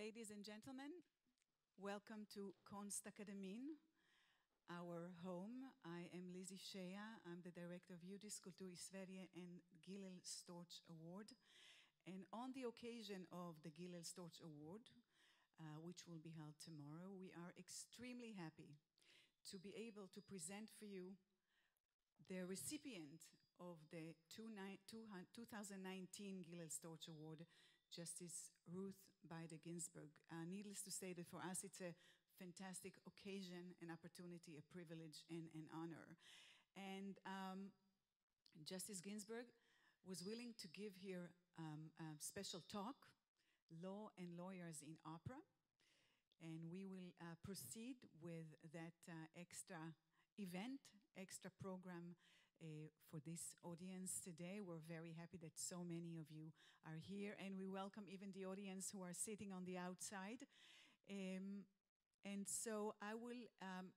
Ladies and gentlemen, welcome to Konstakademin, our home. I am Lizzie Scheja. I'm the director of Judisk Kultur Sverige and Gillel Storch Award. And on the occasion of the Gillel Storch Award, uh, which will be held tomorrow, we are extremely happy to be able to present for you the recipient of the 2019 Gillel Storch Award, Justice Ruth Bader Ginsburg. Uh, needless to say that for us it's a fantastic occasion, an opportunity, a privilege, and an honor. And um, Justice Ginsburg was willing to give here um, a special talk, Law and Lawyers in Opera. And we will uh, proceed with that uh, extra event, extra program uh, for this audience today. We're very happy that so many of you are here, and we welcome even the audience who are sitting on the outside. Um, and so I will um,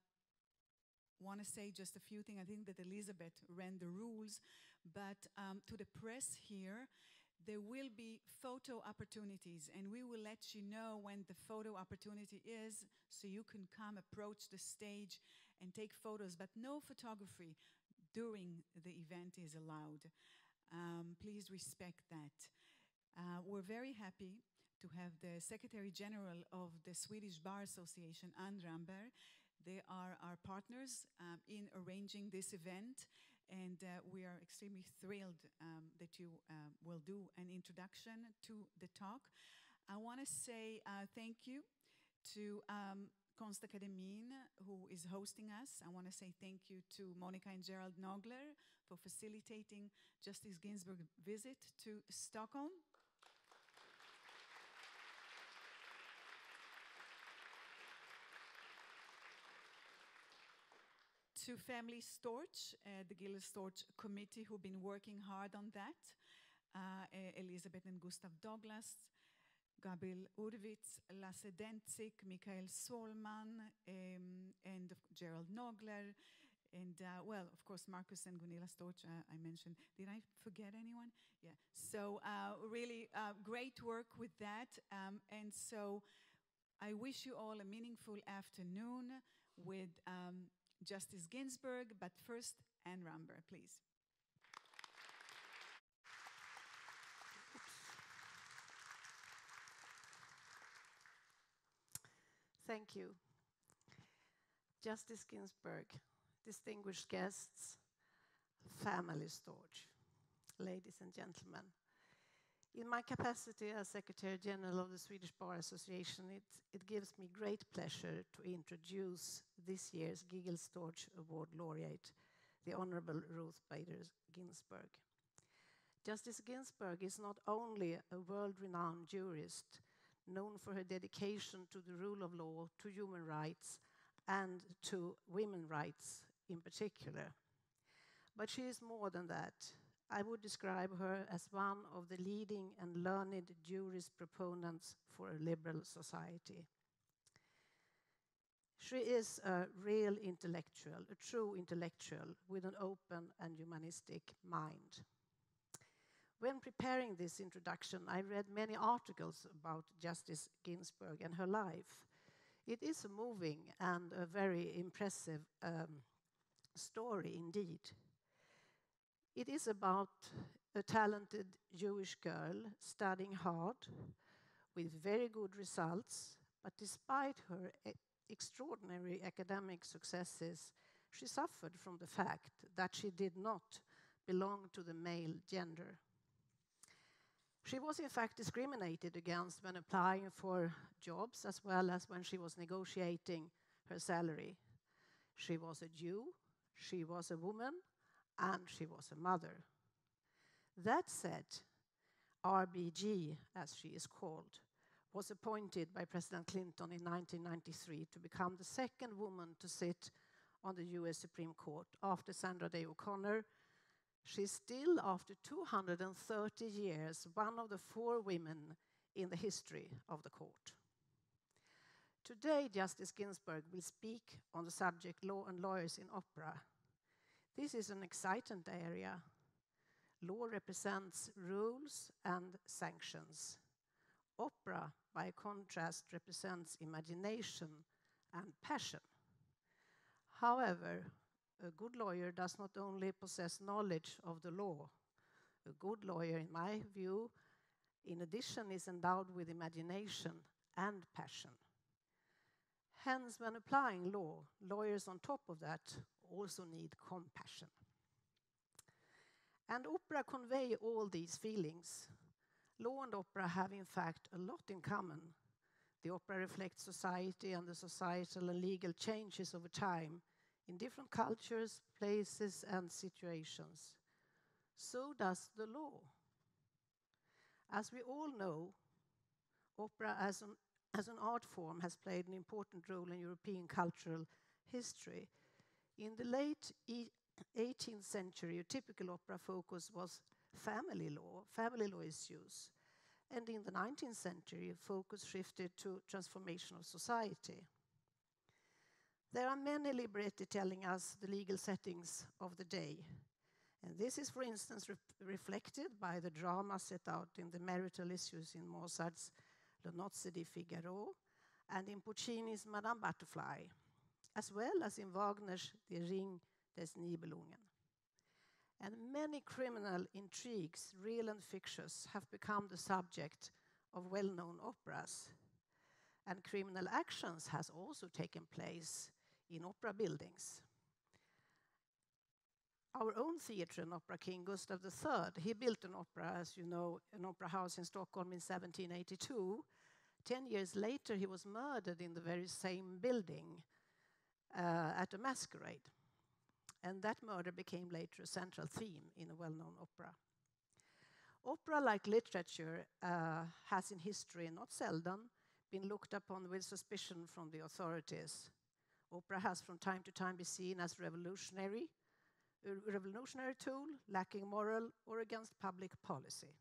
want to say just a few things. I think that Elizabeth ran the rules, but um, to the press here, there will be photo opportunities, and we will let you know when the photo opportunity is so you can come approach the stage and take photos, but no photography during the event is allowed. Um, please respect that. Uh, we're very happy to have the Secretary General of the Swedish Bar Association, Ann Ramberg. They are our partners um, in arranging this event, and uh, we are extremely thrilled um, that you uh, will do an introduction to the talk. I want to say uh, thank you to um, Konstakademin, who is hosting us. I want to say thank you to Monica and Gerald Nagler for facilitating Justice Ginsburg's visit to Stockholm. to Family Storch, uh, the Gillel Storch Committee, who've been working hard on that. Uh, Elizabeth and Gustav Douglas, Gabriel Urwitz, Lasse Dencik, Michael Sohlman, um, and Gerald Nagler, and uh, well, of course, Marcus and Gunilla Storch, uh, I mentioned. Did I forget anyone? Yeah. So uh, really uh, great work with that. Um, and so I wish you all a meaningful afternoon with um, Justice Ginsburg, but first, Ann Ramberg, please. Thank you. Justice Ginsburg, distinguished guests, family Storch, ladies and gentlemen. In my capacity as Secretary General of the Swedish Bar Association, it, it gives me great pleasure to introduce this year's Gillel Storch Award laureate, the Honorable Ruth Bader Ginsburg. Justice Ginsburg is not only a world renowned jurist, known for her dedication to the rule of law, to human rights, and to women's rights in particular. But she is more than that. I would describe her as one of the leading and learned jurist proponents for a liberal society. She is a real intellectual, a true intellectual with an open and humanistic mind. When preparing this introduction, I read many articles about Justice Ginsburg and her life. It is a moving and a very impressive um, story indeed. It is about a talented Jewish girl studying hard with very good results, but despite her extraordinary academic successes, she suffered from the fact that she did not belong to the male gender. She was, in fact, discriminated against when applying for jobs as well as when she was negotiating her salary. She was a Jew, she was a woman, and she was a mother. That said, RBG, as she is called, was appointed by President Clinton in 1993 to become the second woman to sit on the US Supreme Court after Sandra Day O'Connor. She's still, after 230 years, one of the four women in the history of the court. Today, Justice Ginsburg will speak on the subject law and lawyers in opera this is an exciting area. Law represents rules and sanctions. Opera, by contrast, represents imagination and passion. However, a good lawyer does not only possess knowledge of the law, a good lawyer, in my view, in addition, is endowed with imagination and passion. Hence, when applying law, lawyers on top of that also need compassion. And opera convey all these feelings. Law and opera have, in fact, a lot in common. The opera reflects society and the societal and legal changes over time in different cultures, places, and situations. So does the law. As we all know, opera as an, as an art form has played an important role in European cultural history. In the late 18th century, a typical opera focus was family law, family law issues. And in the 19th century, focus shifted to transformation of society. There are many libretti telling us the legal settings of the day. And this is, for instance, re reflected by the drama set out in the marital issues in Mozart's Le Nozze di Figaro and in Puccini's Madame Butterfly, as well as in Wagner's The Ring des Nibelungen. And many criminal intrigues, real and fictitious, have become the subject of well known operas. And criminal actions has also taken place in opera buildings. Our own theatre and opera king, Gustav III, he built an opera, as you know, an opera house in Stockholm in 1782. Ten years later, he was murdered in the very same building uh, at a masquerade. And that murder became later a central theme in a well known opera. Opera, like literature, uh, has in history not seldom been looked upon with suspicion from the authorities. Opera has from time to time been seen as revolutionary, a revolutionary tool lacking moral or against public policy.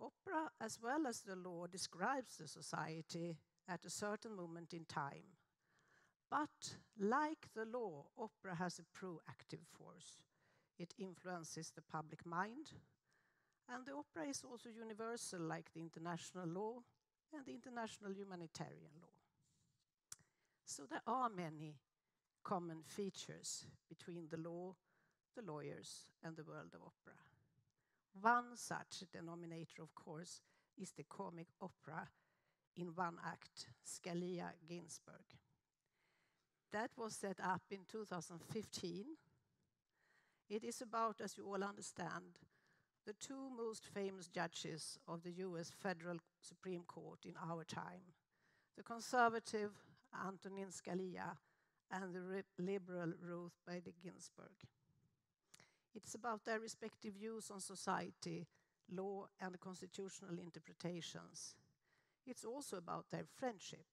Opera, as well as the law, describes the society at a certain moment in time. But like the law, opera has a proactive force. It influences the public mind, and the opera is also universal, like the international law and the international humanitarian law. So there are many common features between the law, the lawyers, and the world of opera. One such denominator, of course, is the comic opera in one act, Scalia Ginsburg. That was set up in 2015. It is about, as you all understand, the two most famous judges of the US Federal Supreme Court in our time the conservative Antonin Scalia and the liberal Ruth Bader Ginsburg. It's about their respective views on society, law, and constitutional interpretations. It's also about their friendship.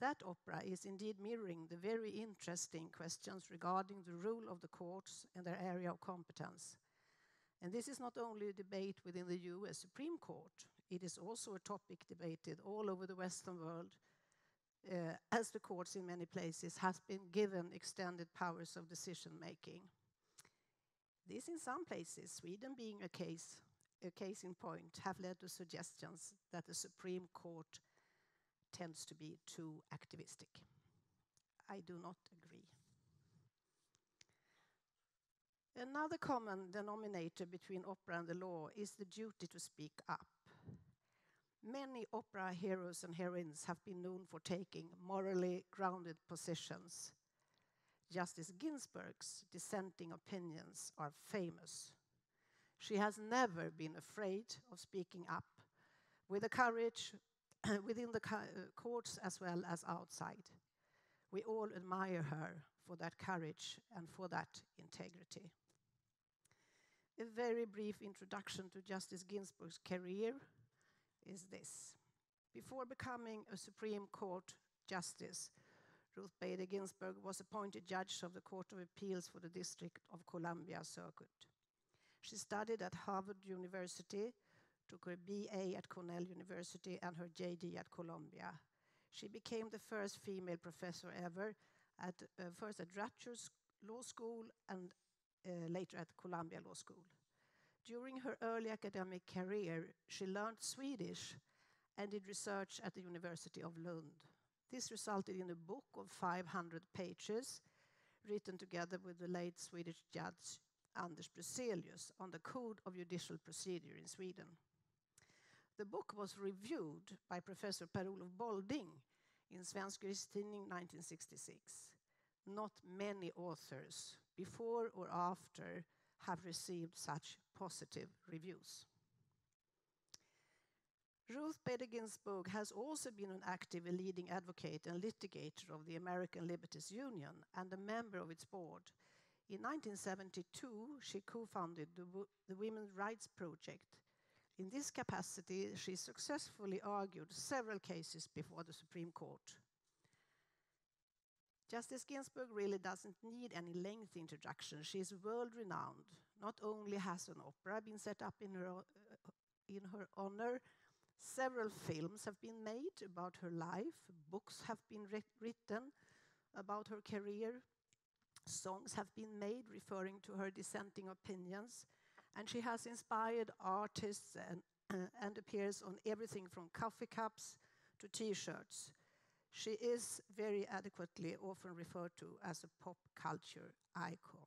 That opera is indeed mirroring the very interesting questions regarding the role of the courts and their area of competence. And this is not only a debate within the US Supreme Court, it is also a topic debated all over the Western world, uh, as the courts in many places has been given extended powers of decision making. This, in some places, Sweden being a case, a case in point, have led to suggestions that the Supreme Court tends to be too activistic. I do not agree. Another common denominator between opera and the law is the duty to speak up. Many opera heroes and heroines have been known for taking morally grounded positions. Justice Ginsburg's dissenting opinions are famous. She has never been afraid of speaking up with the courage within the courts as well as outside. We all admire her for that courage and for that integrity. A very brief introduction to Justice Ginsburg's career is this. Before becoming a Supreme Court justice, Ruth Bader Ginsburg was appointed judge of the Court of Appeals for the District of Columbia Circuit. She studied at Harvard University, took her BA at Cornell University, and her JD at Columbia. She became the first female professor ever, at, uh, first at Rutgers Law School and uh, later at Columbia Law School. During her early academic career, she learned Swedish and did research at the University of Lund. This resulted in a book of 500 pages written together with the late Swedish judge Anders Bruzelius on the Code of Judicial Procedure in Sweden. The book was reviewed by Professor Per-Olof Bolding in Svensk Juristtidning 1966. Not many authors, before or after, have received such positive reviews. Ruth Bader Ginsburg has also been an active leading advocate and litigator of the American Liberties Union and a member of its board. In 1972, she co founded the, the Women's Rights Project. In this capacity, she successfully argued several cases before the Supreme Court. Justice Ginsburg really doesn't need any lengthy introduction. She is world renowned. Not only has an opera been set up in her, uh, in her honor, Several films have been made about her life, books have been written about her career, songs have been made referring to her dissenting opinions, and she has inspired artists and, uh, and appears on everything from coffee cups to t shirts. She is very adequately often referred to as a pop culture icon.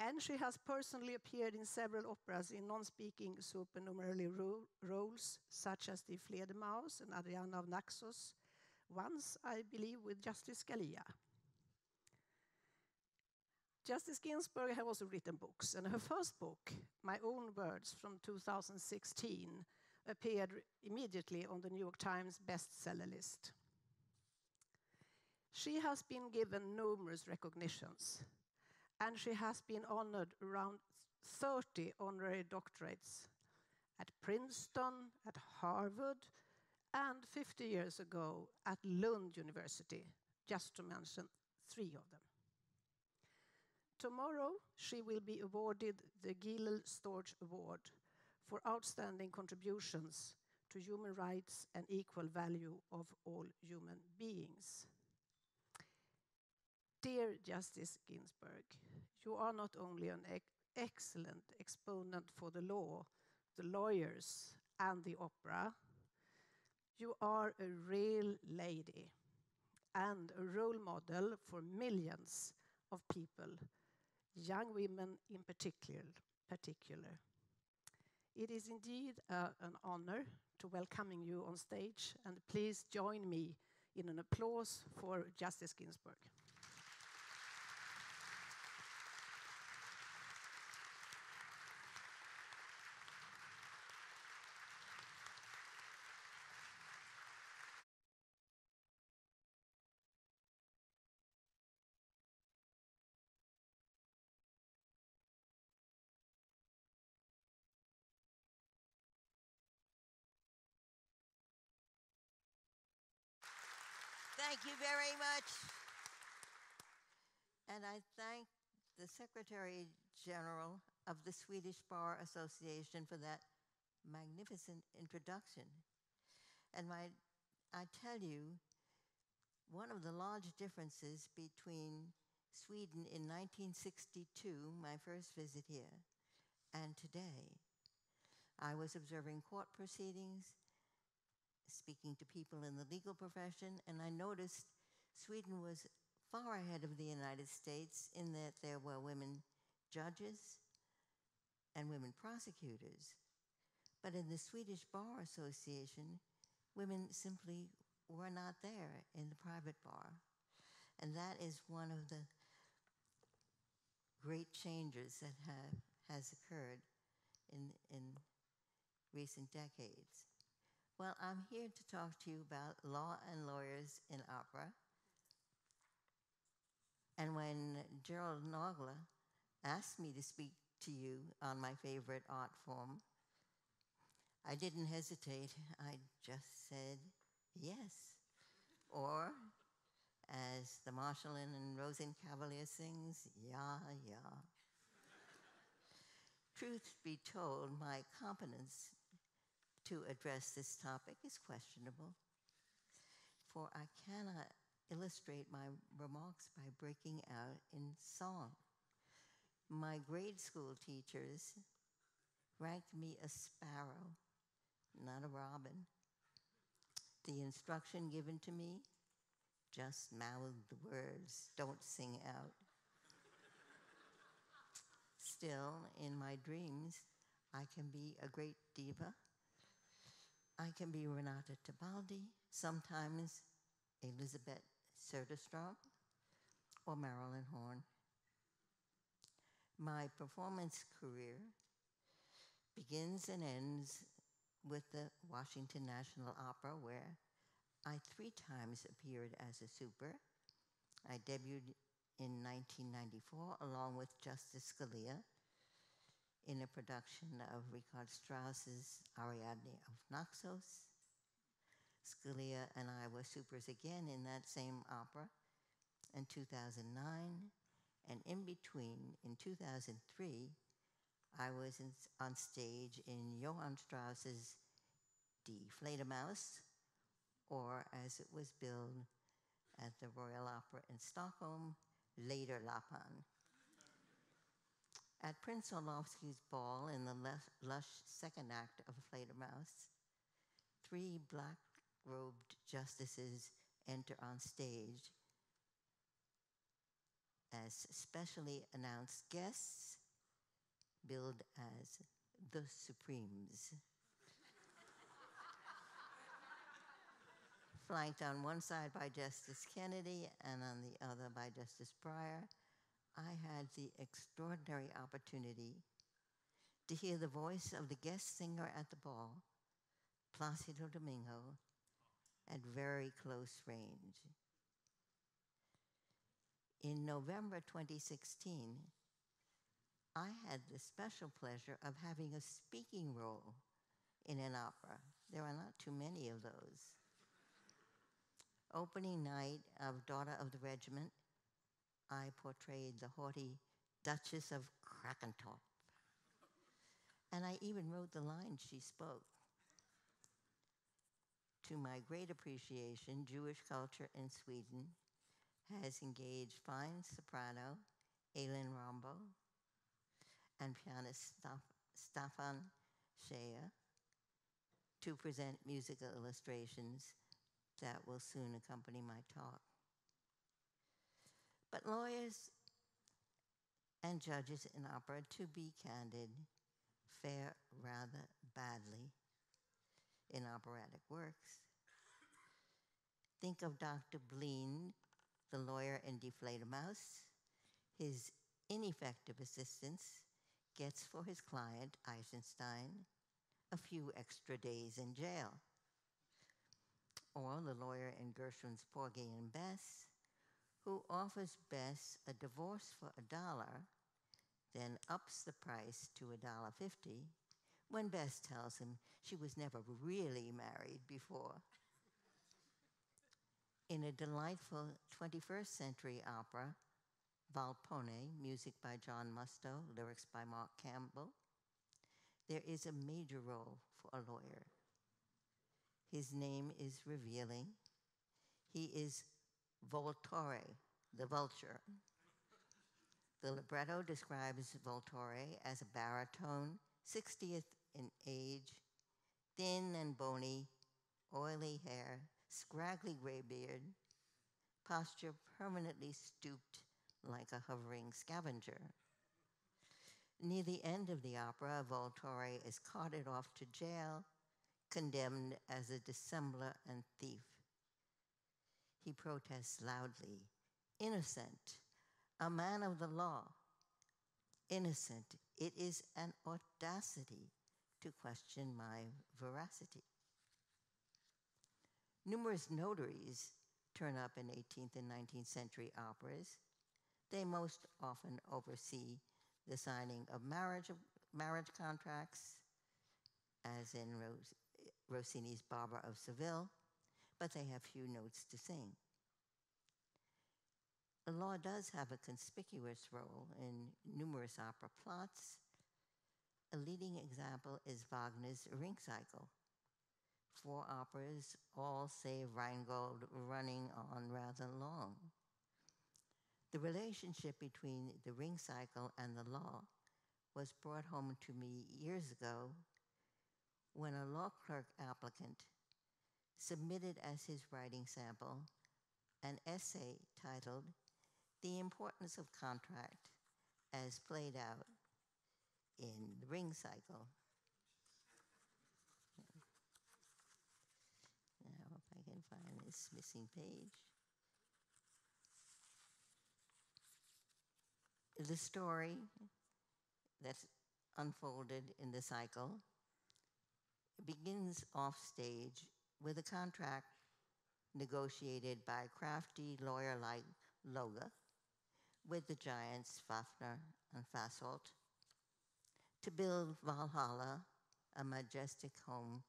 And she has personally appeared in several operas in non-speaking supernumerary ro roles, such as the Fledermaus and Ariadne of Naxos, once, I believe, with Justice Scalia. Justice Ginsburg has also written books, and her first book, My Own Words from 2016, appeared immediately on the New York Times bestseller list. She has been given numerous recognitions, and she has been honored around 30 honorary doctorates at Princeton, at Harvard, and 50 years ago at Lund University, just to mention three of them. Tomorrow, she will be awarded the Gillel Storch Award for outstanding contributions to human rights and equal value of all human beings. Dear Justice Ginsburg, you are not only an ex excellent exponent for the law, the lawyers, and the opera, you are a real lady and a role model for millions of people, young women in particular. particular. It is indeed uh, an honor to welcoming you on stage, and please join me in an applause for Justice Ginsburg. Thank you very much. And I thank the Secretary General of the Swedish Bar Association for that magnificent introduction. And my, I tell you, one of the large differences between Sweden in 1962, my first visit here, and today, I was observing court proceedings speaking to people in the legal profession, and I noticed Sweden was far ahead of the United States in that there were women judges and women prosecutors. But in the Swedish Bar Association, women simply were not there in the private bar. And that is one of the great changes that have, has occurred in, in recent decades. Well, I'm here to talk to you about law and lawyers in opera. And when Gerald Nagler asked me to speak to you on my favorite art form, I didn't hesitate. I just said yes. Or, as the Marschallin and Rosenkavalier sings, yeah, yeah. Truth be told, my competence to address this topic is questionable, for I cannot illustrate my remarks by breaking out in song. My grade school teachers ranked me a sparrow, not a robin. The instruction given to me just mouth the words, don't sing out. Still, in my dreams, I can be a great diva. I can be Renata Tebaldi, sometimes Elisabeth Söderström, or Marilyn Horne. My performance career begins and ends with the Washington National Opera, where I three times appeared as a super. I debuted in 1994 along with Justice Scalia in a production of Richard Strauss's Ariadne of Naxos. Scalia and I were supers again in that same opera in 2009. And in between, in 2003, I was in, on stage in Johann Strauss's Die Fledermaus, or as it was billed at the Royal Opera in Stockholm, Läderlappen. At Prince Orlovsky's ball in the lush second act of Fledermaus, three black robed justices enter on stage as specially announced guests, billed as the Supremes. Flanked on one side by Justice Kennedy and on the other by Justice Breyer, I had the extraordinary opportunity to hear the voice of the guest singer at the ball, Placido Domingo, at very close range. In November 2016, I had the special pleasure of having a speaking role in an opera. There are not too many of those opening night of Daughter of the Regiment, I portrayed the haughty Duchess of Krakentorp. And I even wrote the lines she spoke. To my great appreciation, Jewish culture in Sweden has engaged fine soprano Elin Rombo and pianist Stefan Scheja to present musical illustrations that will soon accompany my talk. But lawyers and judges in opera, to be candid, fare rather badly in operatic works. Think of Dr. Blind, the lawyer in Fledermaus. His ineffective assistance gets for his client, Eisenstein, a few extra days in jail or the lawyer in Gershwin's Porgy and Bess, who offers Bess a divorce for a dollar, then ups the price to a dollar fifty when Bess tells him she was never really married before. In a delightful 21st century opera, Volpone, music by John Musto, lyrics by Mark Campbell, there is a major role for a lawyer. His name is revealing. He is Voltore, the vulture. The libretto describes Voltore as a baritone, 60th in age, thin and bony, oily hair, scraggly gray beard, posture permanently stooped like a hovering scavenger. Near the end of the opera, Voltore is carted off to jail condemned as a dissembler and thief. He protests loudly, innocent, a man of the law, innocent. It is an audacity to question my veracity. Numerous notaries turn up in 18th and 19th century operas. They most often oversee the signing of marriage, marriage contracts, as in Rose, Rossini's Barber of Seville, but they have few notes to sing. The law does have a conspicuous role in numerous opera plots. A leading example is Wagner's Ring Cycle. Four operas, all save Rheingold, running on rather long. The The relationship between the ring cycle and the law was brought home to me years ago when a law clerk applicant submitted as his writing sample an essay titled The Importance of Contract as Played Out in the Ring Cycle. Now, if I can find this missing page. The story that's unfolded in the cycle begins off stage with a contract negotiated by crafty lawyer like Loge with the giants Fafnir and Fasolt to build Valhalla, a majestic home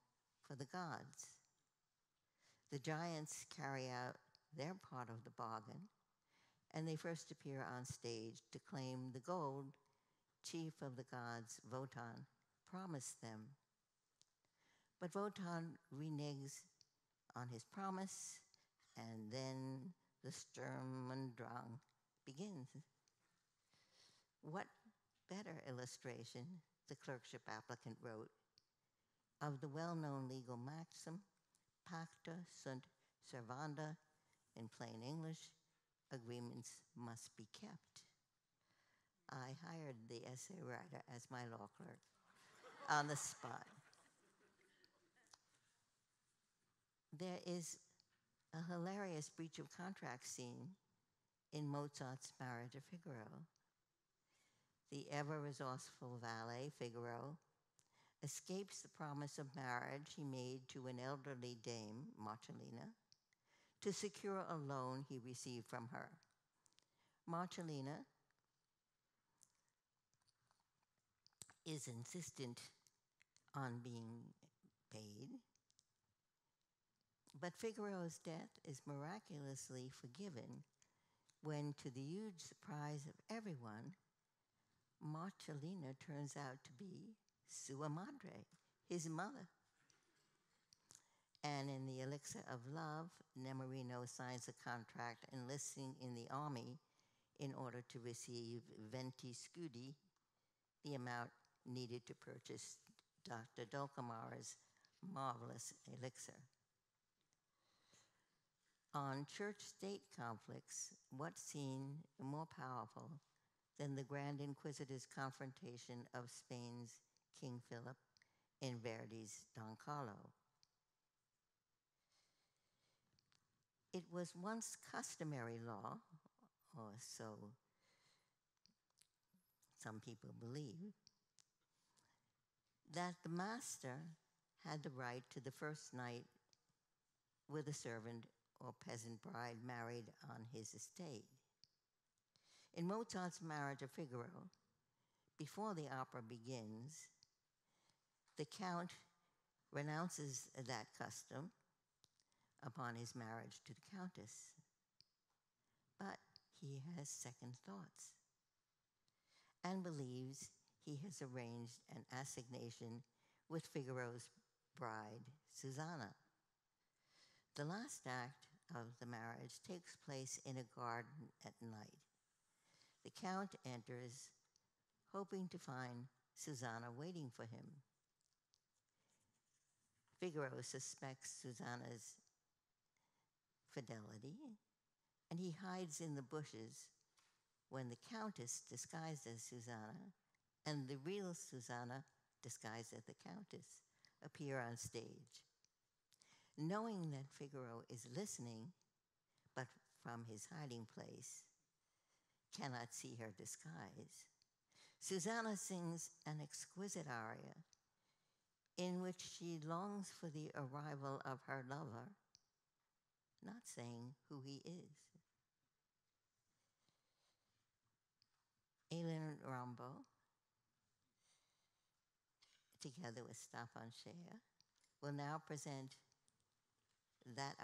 for the gods. The giants carry out their part of the bargain, and they first appear on stage to claim the gold chief of the gods, Wotan, promised them. But Wotan reneges on his promise, and then the Sturm und Drang begins. What better illustration, the clerkship applicant wrote, of the well known legal maxim, pacta sunt servanda, in plain English, agreements must be kept. I hired the essay writer as my law clerk on the spot. There is a hilarious breach of contract scene in Mozart's Marriage of Figaro. The ever resourceful valet, Figaro, escapes the promise of marriage he made to an elderly dame, Marcellina, to secure a loan he received from her. Marcellina is insistent on being paid, but Figaro's death is miraculously forgiven when, to the huge surprise of everyone, Marcellina turns out to be Sua Madre, his mother. And in the elixir of love, Nemorino signs a contract enlisting in the army in order to receive 20 scudi, the amount needed to purchase Dr. Dulcamara's marvelous elixir. On church state conflicts, what scene more powerful than the Grand Inquisitor's confrontation of Spain's King Philip in Verdi's Don Carlo? It was once customary law, or so some people believe, that the master had the right to the first night with a servant or peasant bride married on his estate. In Mozart's Marriage of Figaro, before the opera begins, the Count renounces that custom upon his marriage to the Countess. But he has second thoughts and believes he has arranged an assignation with Figaro's bride, Susanna. The last act of the marriage takes place in a garden at night. The Count enters, hoping to find Susanna waiting for him. Figaro suspects Susanna's fidelity, and he hides in the bushes when the Countess, disguised as Susanna, and the real Susanna, disguised as the Countess, appear on stage. Knowing that Figaro is listening, but from his hiding place, cannot see her disguise, Susanna sings an exquisite aria in which she longs for the arrival of her lover, not saying who he is. Elin Rombo together with Stefan Scheja, will now present that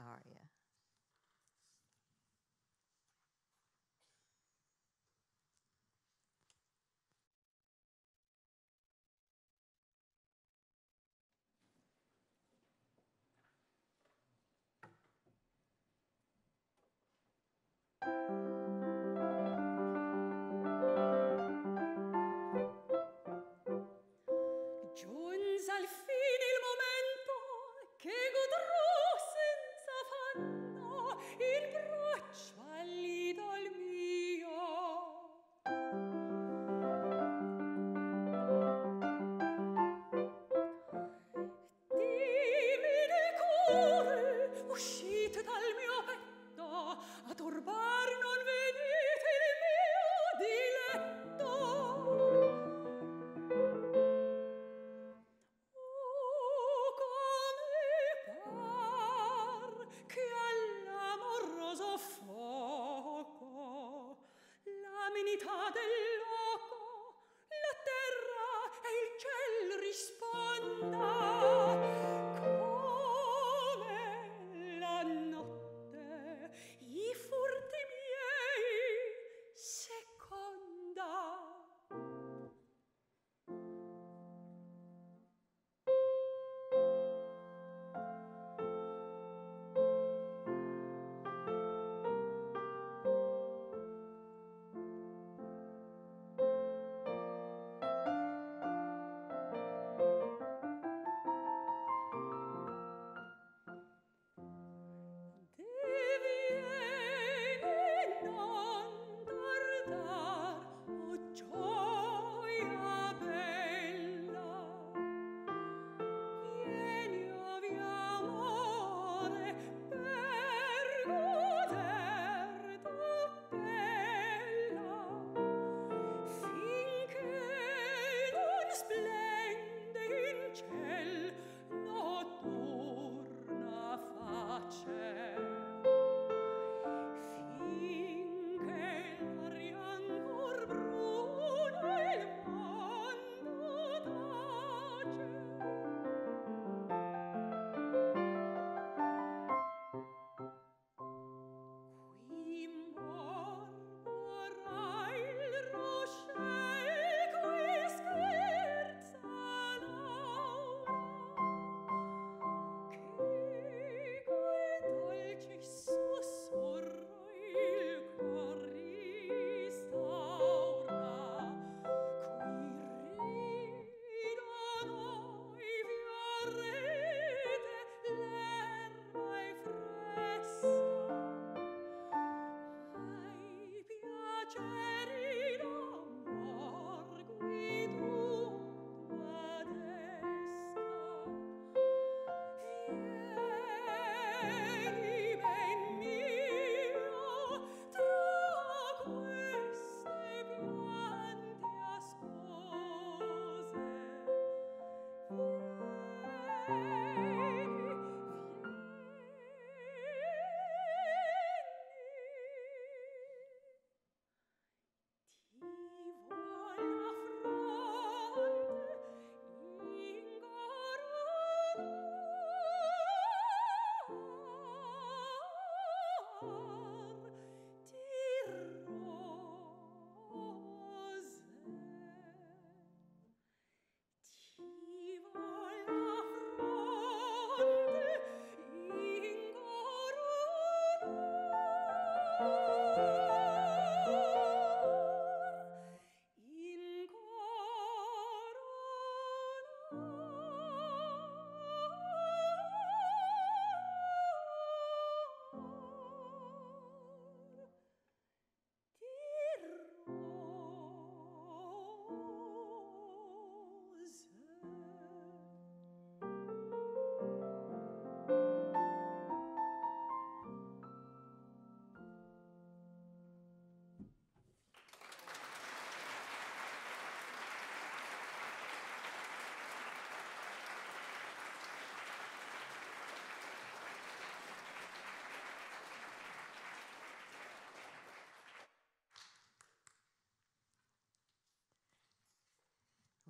aria.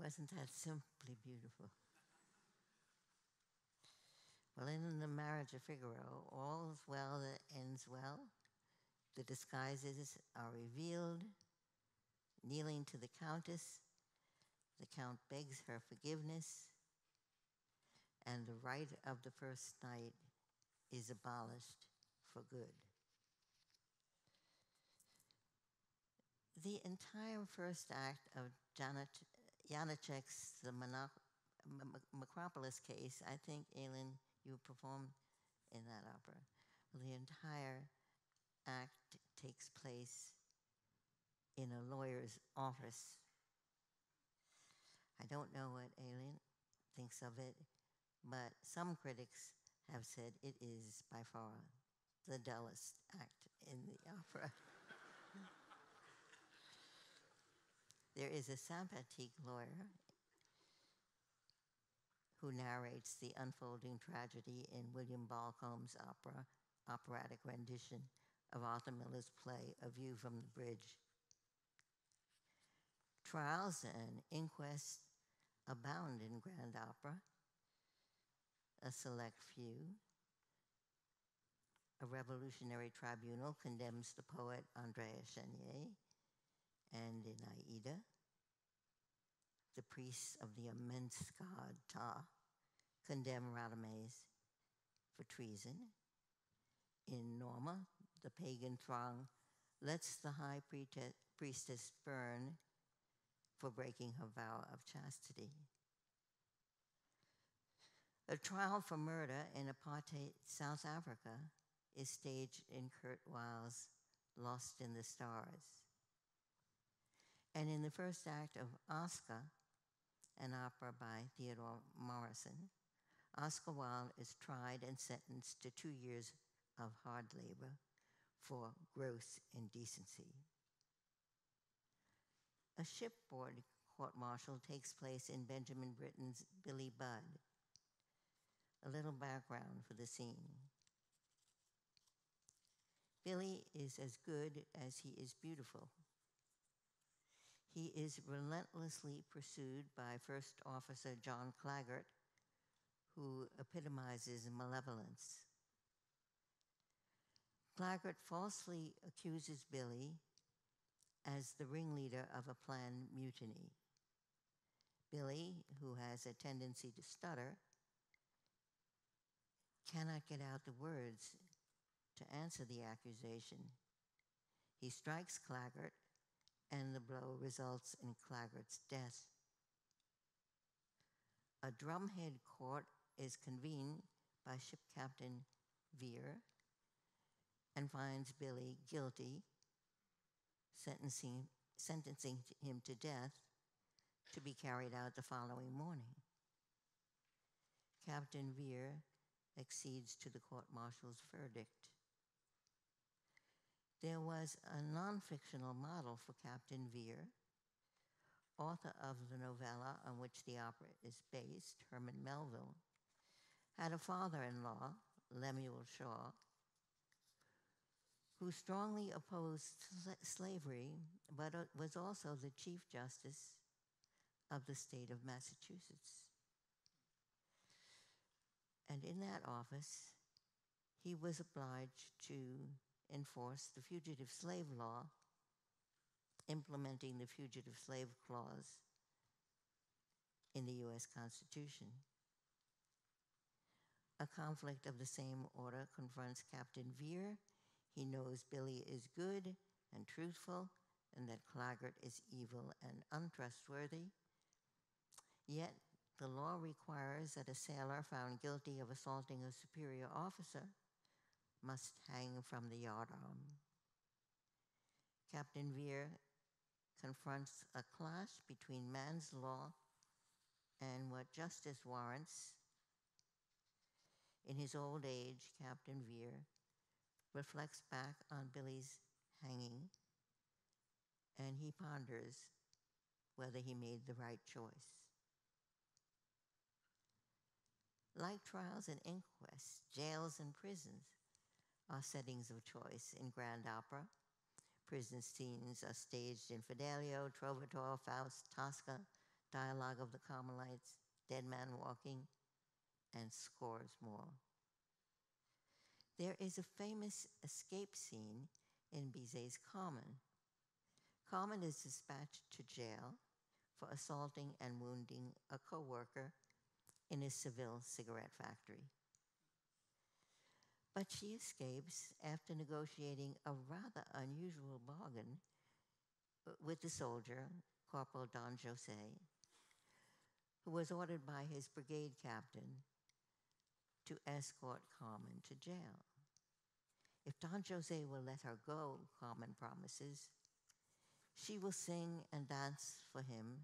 Wasn't that simply beautiful? Well, in the marriage of Figaro, all's well that ends well. The disguises are revealed. Kneeling to the countess, the count begs her forgiveness, and the right of the first night is abolished for good. The entire first act of Janet Janacek's The Makropulos case, I think, Elin, you performed in that opera. The entire act takes place in a lawyer's office. I don't know what Elin thinks of it, but some critics have said it is by far the dullest act in the opera. There is a sympathetic lawyer who narrates the unfolding tragedy in William Bolcom's opera, operatic rendition of Arthur Miller's play A View from the Bridge. Trials and inquests abound in grand opera. A select few. A revolutionary tribunal condemns the poet Andrea Chenier and in Aida, the priests of the immense god Ptah condemn Radames for treason. In Norma, the pagan throng lets the high priestess burn for breaking her vow of chastity. A trial for murder in apartheid South Africa is staged in Kurt Weill's Lost in the Stars. And in the first act of Oscar, an opera by Theodore Morrison, Oscar Wilde is tried and sentenced to two years of hard labor for gross indecency. A shipboard court martial takes place in Benjamin Britten's Billy Budd. A little background for the scene. Billy is as good as he is beautiful. He is relentlessly pursued by First Officer John Claggart, who epitomizes malevolence. Claggart falsely accuses Billy as the ringleader of a planned mutiny. Billy, who has a tendency to stutter, cannot get out the words to answer the accusation. He strikes Claggart and the blow results in Claggart's death. A drumhead court is convened by ship captain Vere and finds Billy guilty, sentencing, sentencing him to death to be carried out the following morning. Captain Vere accedes to the court martial's verdict. There was a non fictional model for Captain Vere, author of the novella on which the opera is based, Herman Melville, had a father in law, Lemuel Shaw, who strongly opposed sla- slavery but uh, was also the Chief Justice of the state of Massachusetts. And in that office, he was obliged to enforce the Fugitive Slave Law, implementing the Fugitive Slave Clause in the U.S. Constitution. A conflict of the same order confronts Captain Vere. He knows Billy is good and truthful, and that Claggart is evil and untrustworthy. Yet the law requires that a sailor found guilty of assaulting a superior officer must hang from the yardarm. Captain Vere confronts a clash between man's law and what justice warrants. In his old age, Captain Vere reflects back on Billy's hanging and he ponders whether he made the right choice. Like trials and inquests, jails and prisons are settings of choice in grand opera. Prison scenes are staged in Fidelio, Trovatore, Faust, Tosca, Dialogue of the Carmelites, Dead Man Walking, and scores more. There is a famous escape scene in Bizet's Carmen. Carmen is dispatched to jail for assaulting and wounding a co worker in a Seville cigarette factory. But she escapes after negotiating a rather unusual bargain uh, with the soldier, Corporal Don Jose, who was ordered by his brigade captain to escort Carmen to jail. If Don Jose will let her go, Carmen promises, she will sing and dance for him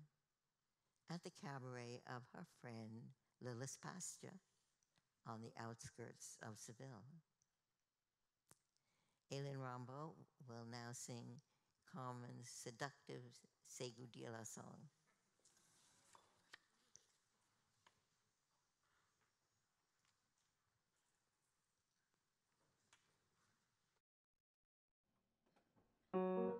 at the cabaret of her friend Lillas Pastia on the outskirts of Seville. Elin Rombo will now sing Carmen's seductive Seguidilla song. Crederò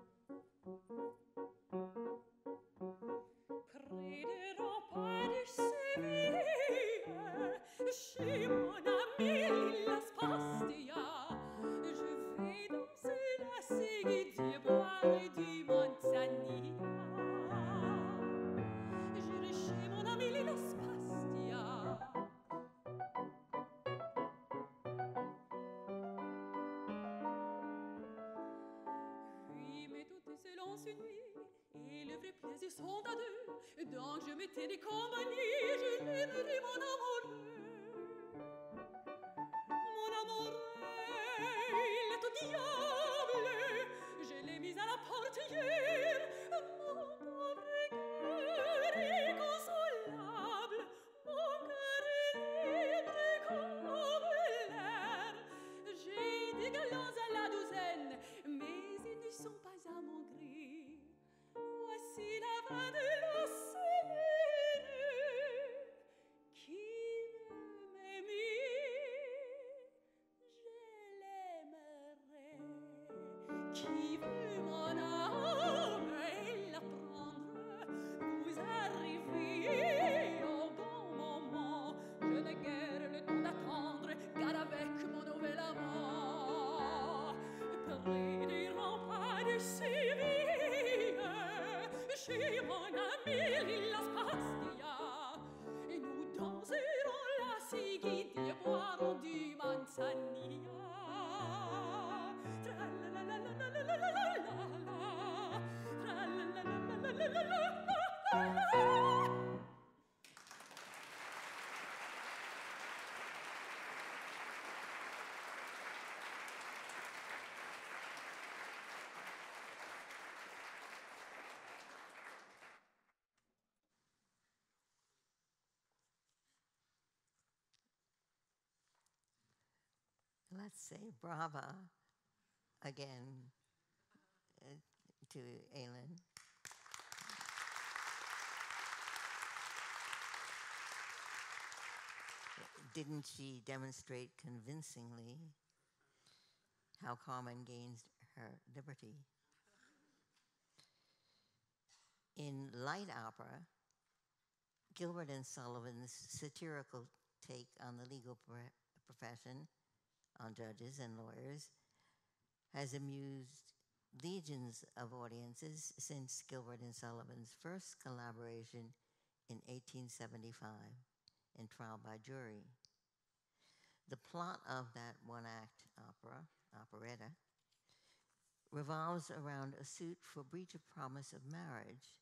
sont à deux. Donc je m'étais des compagnies, je l'aimerai mon amoureux. Let's say brava again uh, to Elin. Didn't she demonstrate convincingly how Carmen gains her liberty? In light opera, Gilbert and Sullivan's satirical take on the legal profession, on judges and lawyers, has amused legions of audiences since Gilbert and Sullivan's first collaboration in 1875 in Trial by Jury. The plot of that one act opera, operetta, revolves around a suit for breach of promise of marriage.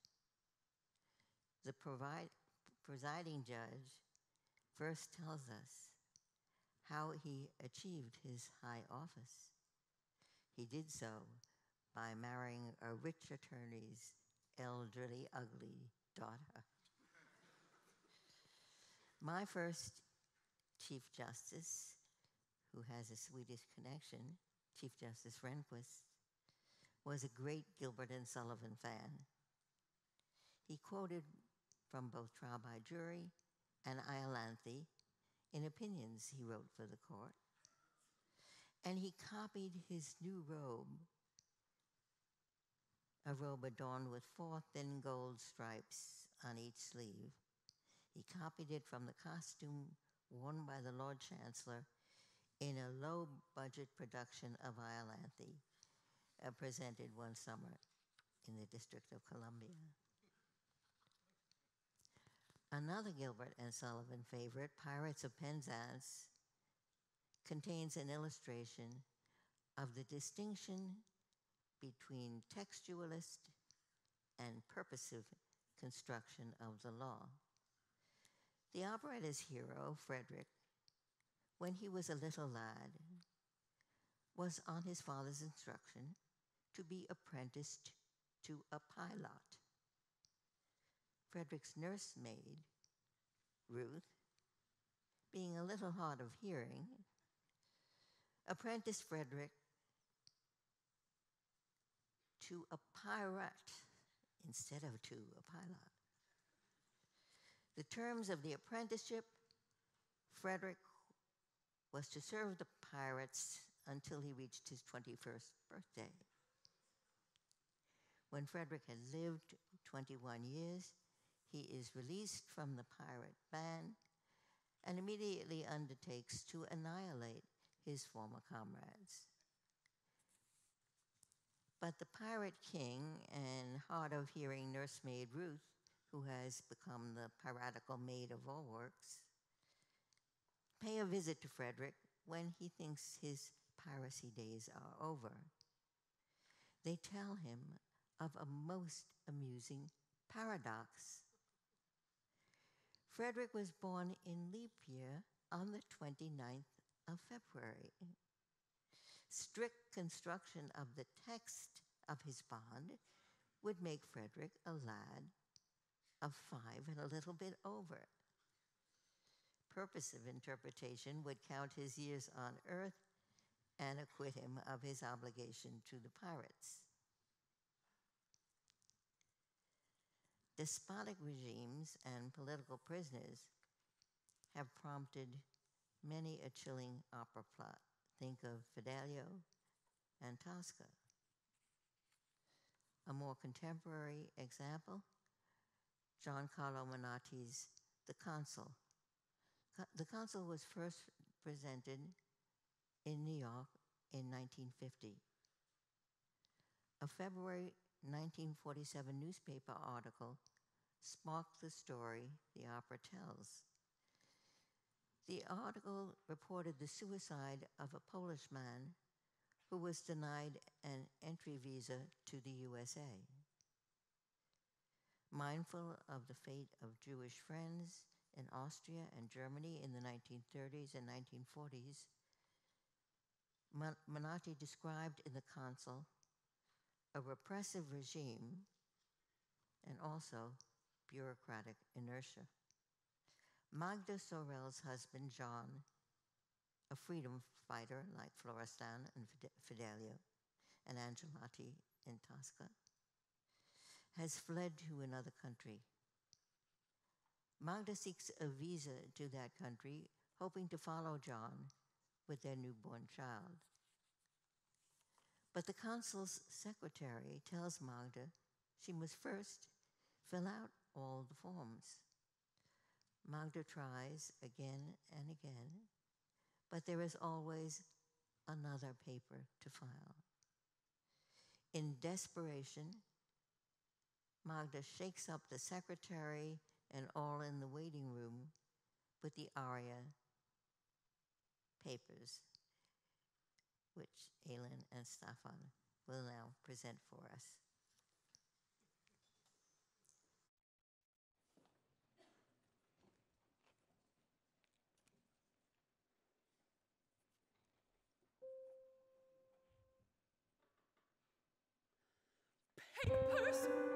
The presiding judge first tells us how he achieved his high office. He did so by marrying a rich attorney's elderly, ugly daughter. My first Chief Justice, who has a Swedish connection, Chief Justice Rehnquist, was a great Gilbert and Sullivan fan. He quoted from both Trial by Jury and Iolanthe in opinions he wrote for the court. And he copied his new robe, a robe adorned with four thin gold stripes on each sleeve. He copied it from the costume worn by the Lord Chancellor in a low budget production of Iolanthe, uh, presented one summer in the District of Columbia. Another Gilbert and Sullivan favorite, Pirates of Penzance, contains an illustration of the distinction between textualist and purposive construction of the law. The operetta's hero, Frederick, when he was a little lad, was on his father's instruction to be apprenticed to a pilot. Frederick's nursemaid, Ruth, being a little hard of hearing, apprenticed Frederick to a pirate instead of to a pilot. The terms of the apprenticeship Frederick was to serve the pirates until he reached his 21st birthday. When Frederick had lived 21 years, he is released from the pirate band and immediately undertakes to annihilate his former comrades. But the pirate king and hard of hearing nursemaid Ruth, who has become the piratical maid of all works, pay a visit to Frederick when he thinks his piracy days are over. They tell him of a most amusing paradox. Frederick was born in leap year on the 29th of February. Strict construction of the text of his bond would make Frederick a lad of five and a little bit over. Purposive interpretation would count his years on earth and acquit him of his obligation to the pirates. Despotic regimes and political prisoners have prompted many a chilling opera plot. Think of Fidelio and Tosca. A more contemporary example, Giancarlo Menotti's The Consul. The Consul was first presented in New York in 1950. A February 1947 newspaper article sparked the story the opera tells. The article reported the suicide of a Polish man who was denied an entry visa to the USA. Mindful of the fate of Jewish friends in Austria and Germany in the 1930s and 1940s, Mon- Menotti described in The Consul a repressive regime and also bureaucratic inertia. Magda Sorel's husband, John, a freedom fighter like Florestan and Fidelio and Angelotti in Tosca, has fled to another country. Magda seeks a visa to that country, hoping to follow John with their newborn child. But the consul's secretary tells Magda she must first fill out all the forms. Magda tries again and again, but there is always another paper to file. In desperation, Magda shakes up the secretary and all in the waiting room with the aria papers, which Elin and Stefan will now present for us. Papers,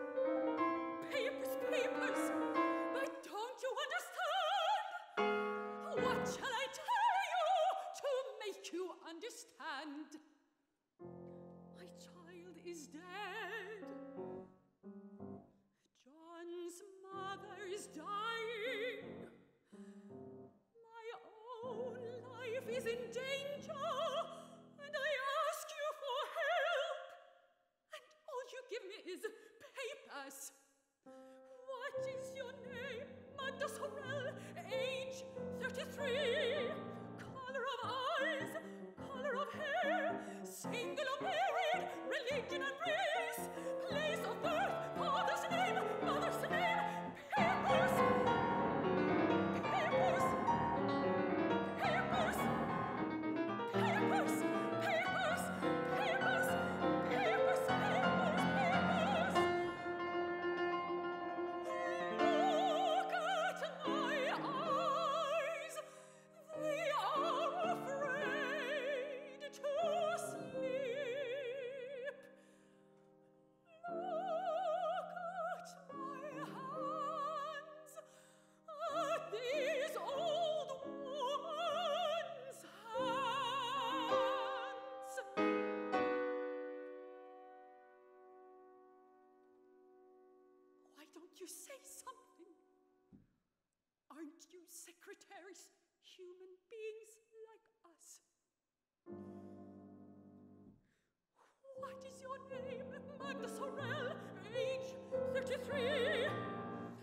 name? Magda Sorel, age 33.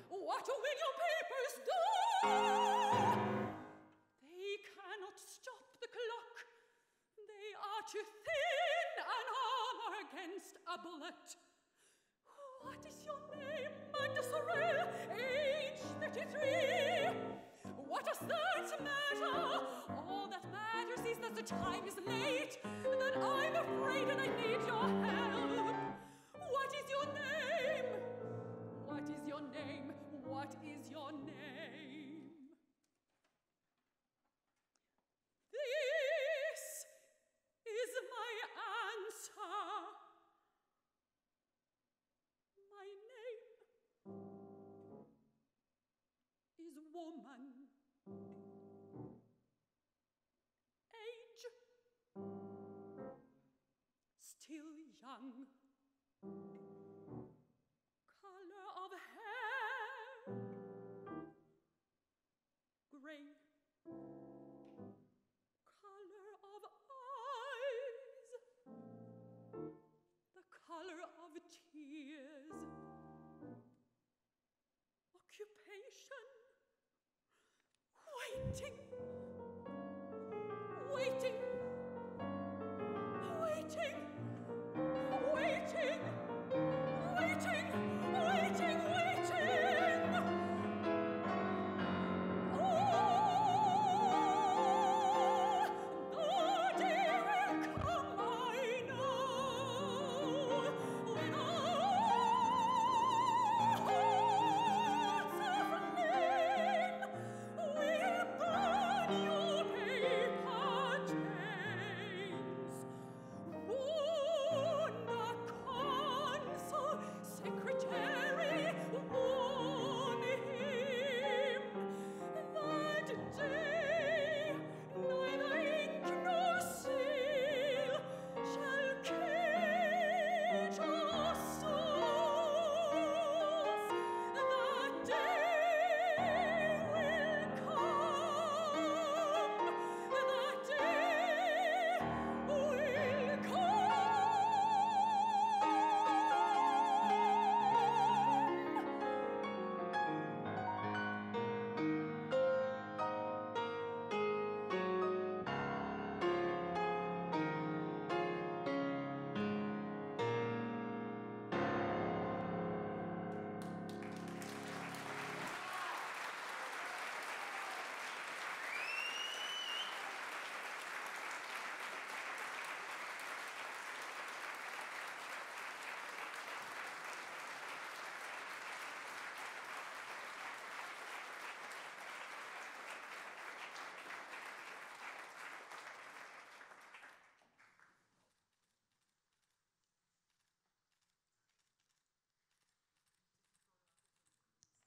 What will your papers do? They cannot stop the clock. They are too thin an armor against a bullet. What is your name, Magda Sorel? Age 33. What does that matter? All that matters is that the time is late, that I'm afraid and I need your help. Young. Color of hair gray. Color of eyes the color of tears. Occupation waiting.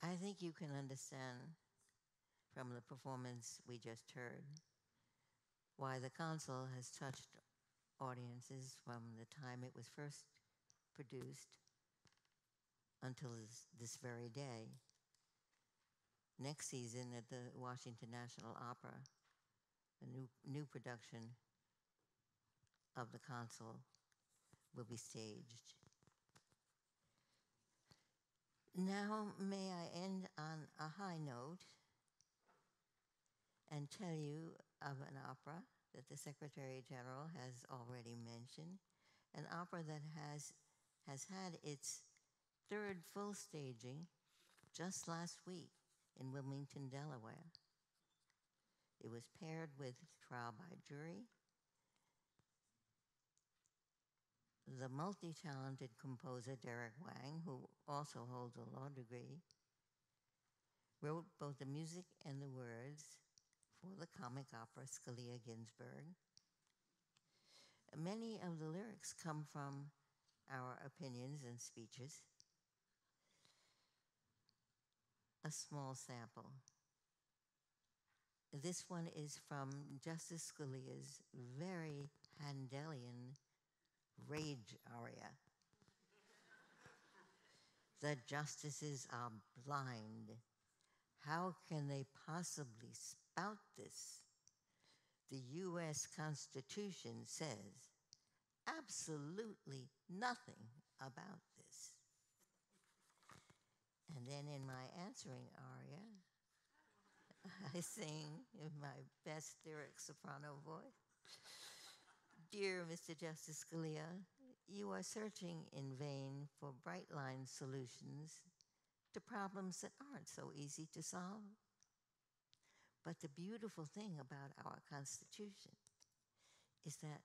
I think you can understand from the performance we just heard why the Consul has touched audiences from the time it was first produced until this, this very day. Next season at the Washington National Opera, a new, new production of the Consul will be staged. Now, may I end on a high note and tell you of an opera that the Secretary General has already mentioned, an opera that has, has had its third full staging just last week in Wilmington, Delaware. It was paired with Trial by Jury. The multi talented composer Derrick Wang, who also holds a law degree, wrote both the music and the words for the comic opera Scalia Ginsburg. Many of the lyrics come from our opinions and speeches. A small sample. This one is from Justice Scalia's very Handelian rage aria. the justices are blind. How can they possibly spout this? The U.S. Constitution says absolutely nothing about this. And then in my answering aria, I sing in my best lyric soprano voice. Dear Mr. Justice Scalia, you are searching in vain for bright line solutions to problems that aren't so easy to solve. But the beautiful thing about our Constitution is that,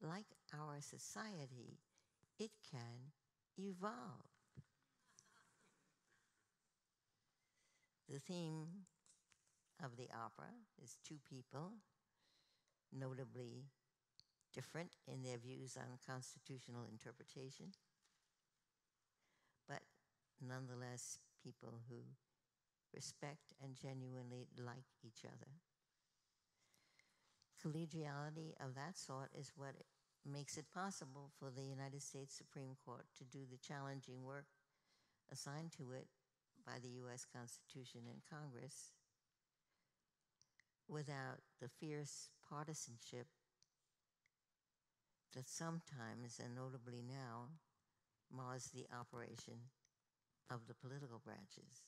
like our society, it can evolve. The theme of the opera is two people, notably different in their views on constitutional interpretation, but nonetheless people who respect and genuinely like each other. Collegiality of that sort is what makes it possible for the United States Supreme Court to do the challenging work assigned to it by the U.S. Constitution and Congress without the fierce partisanship that sometimes, and notably now, mars the operation of the political branches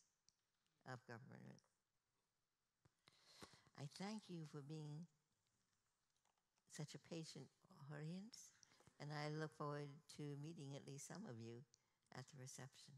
of government. I thank you for being such a patient audience, and I look forward to meeting at least some of you at the reception.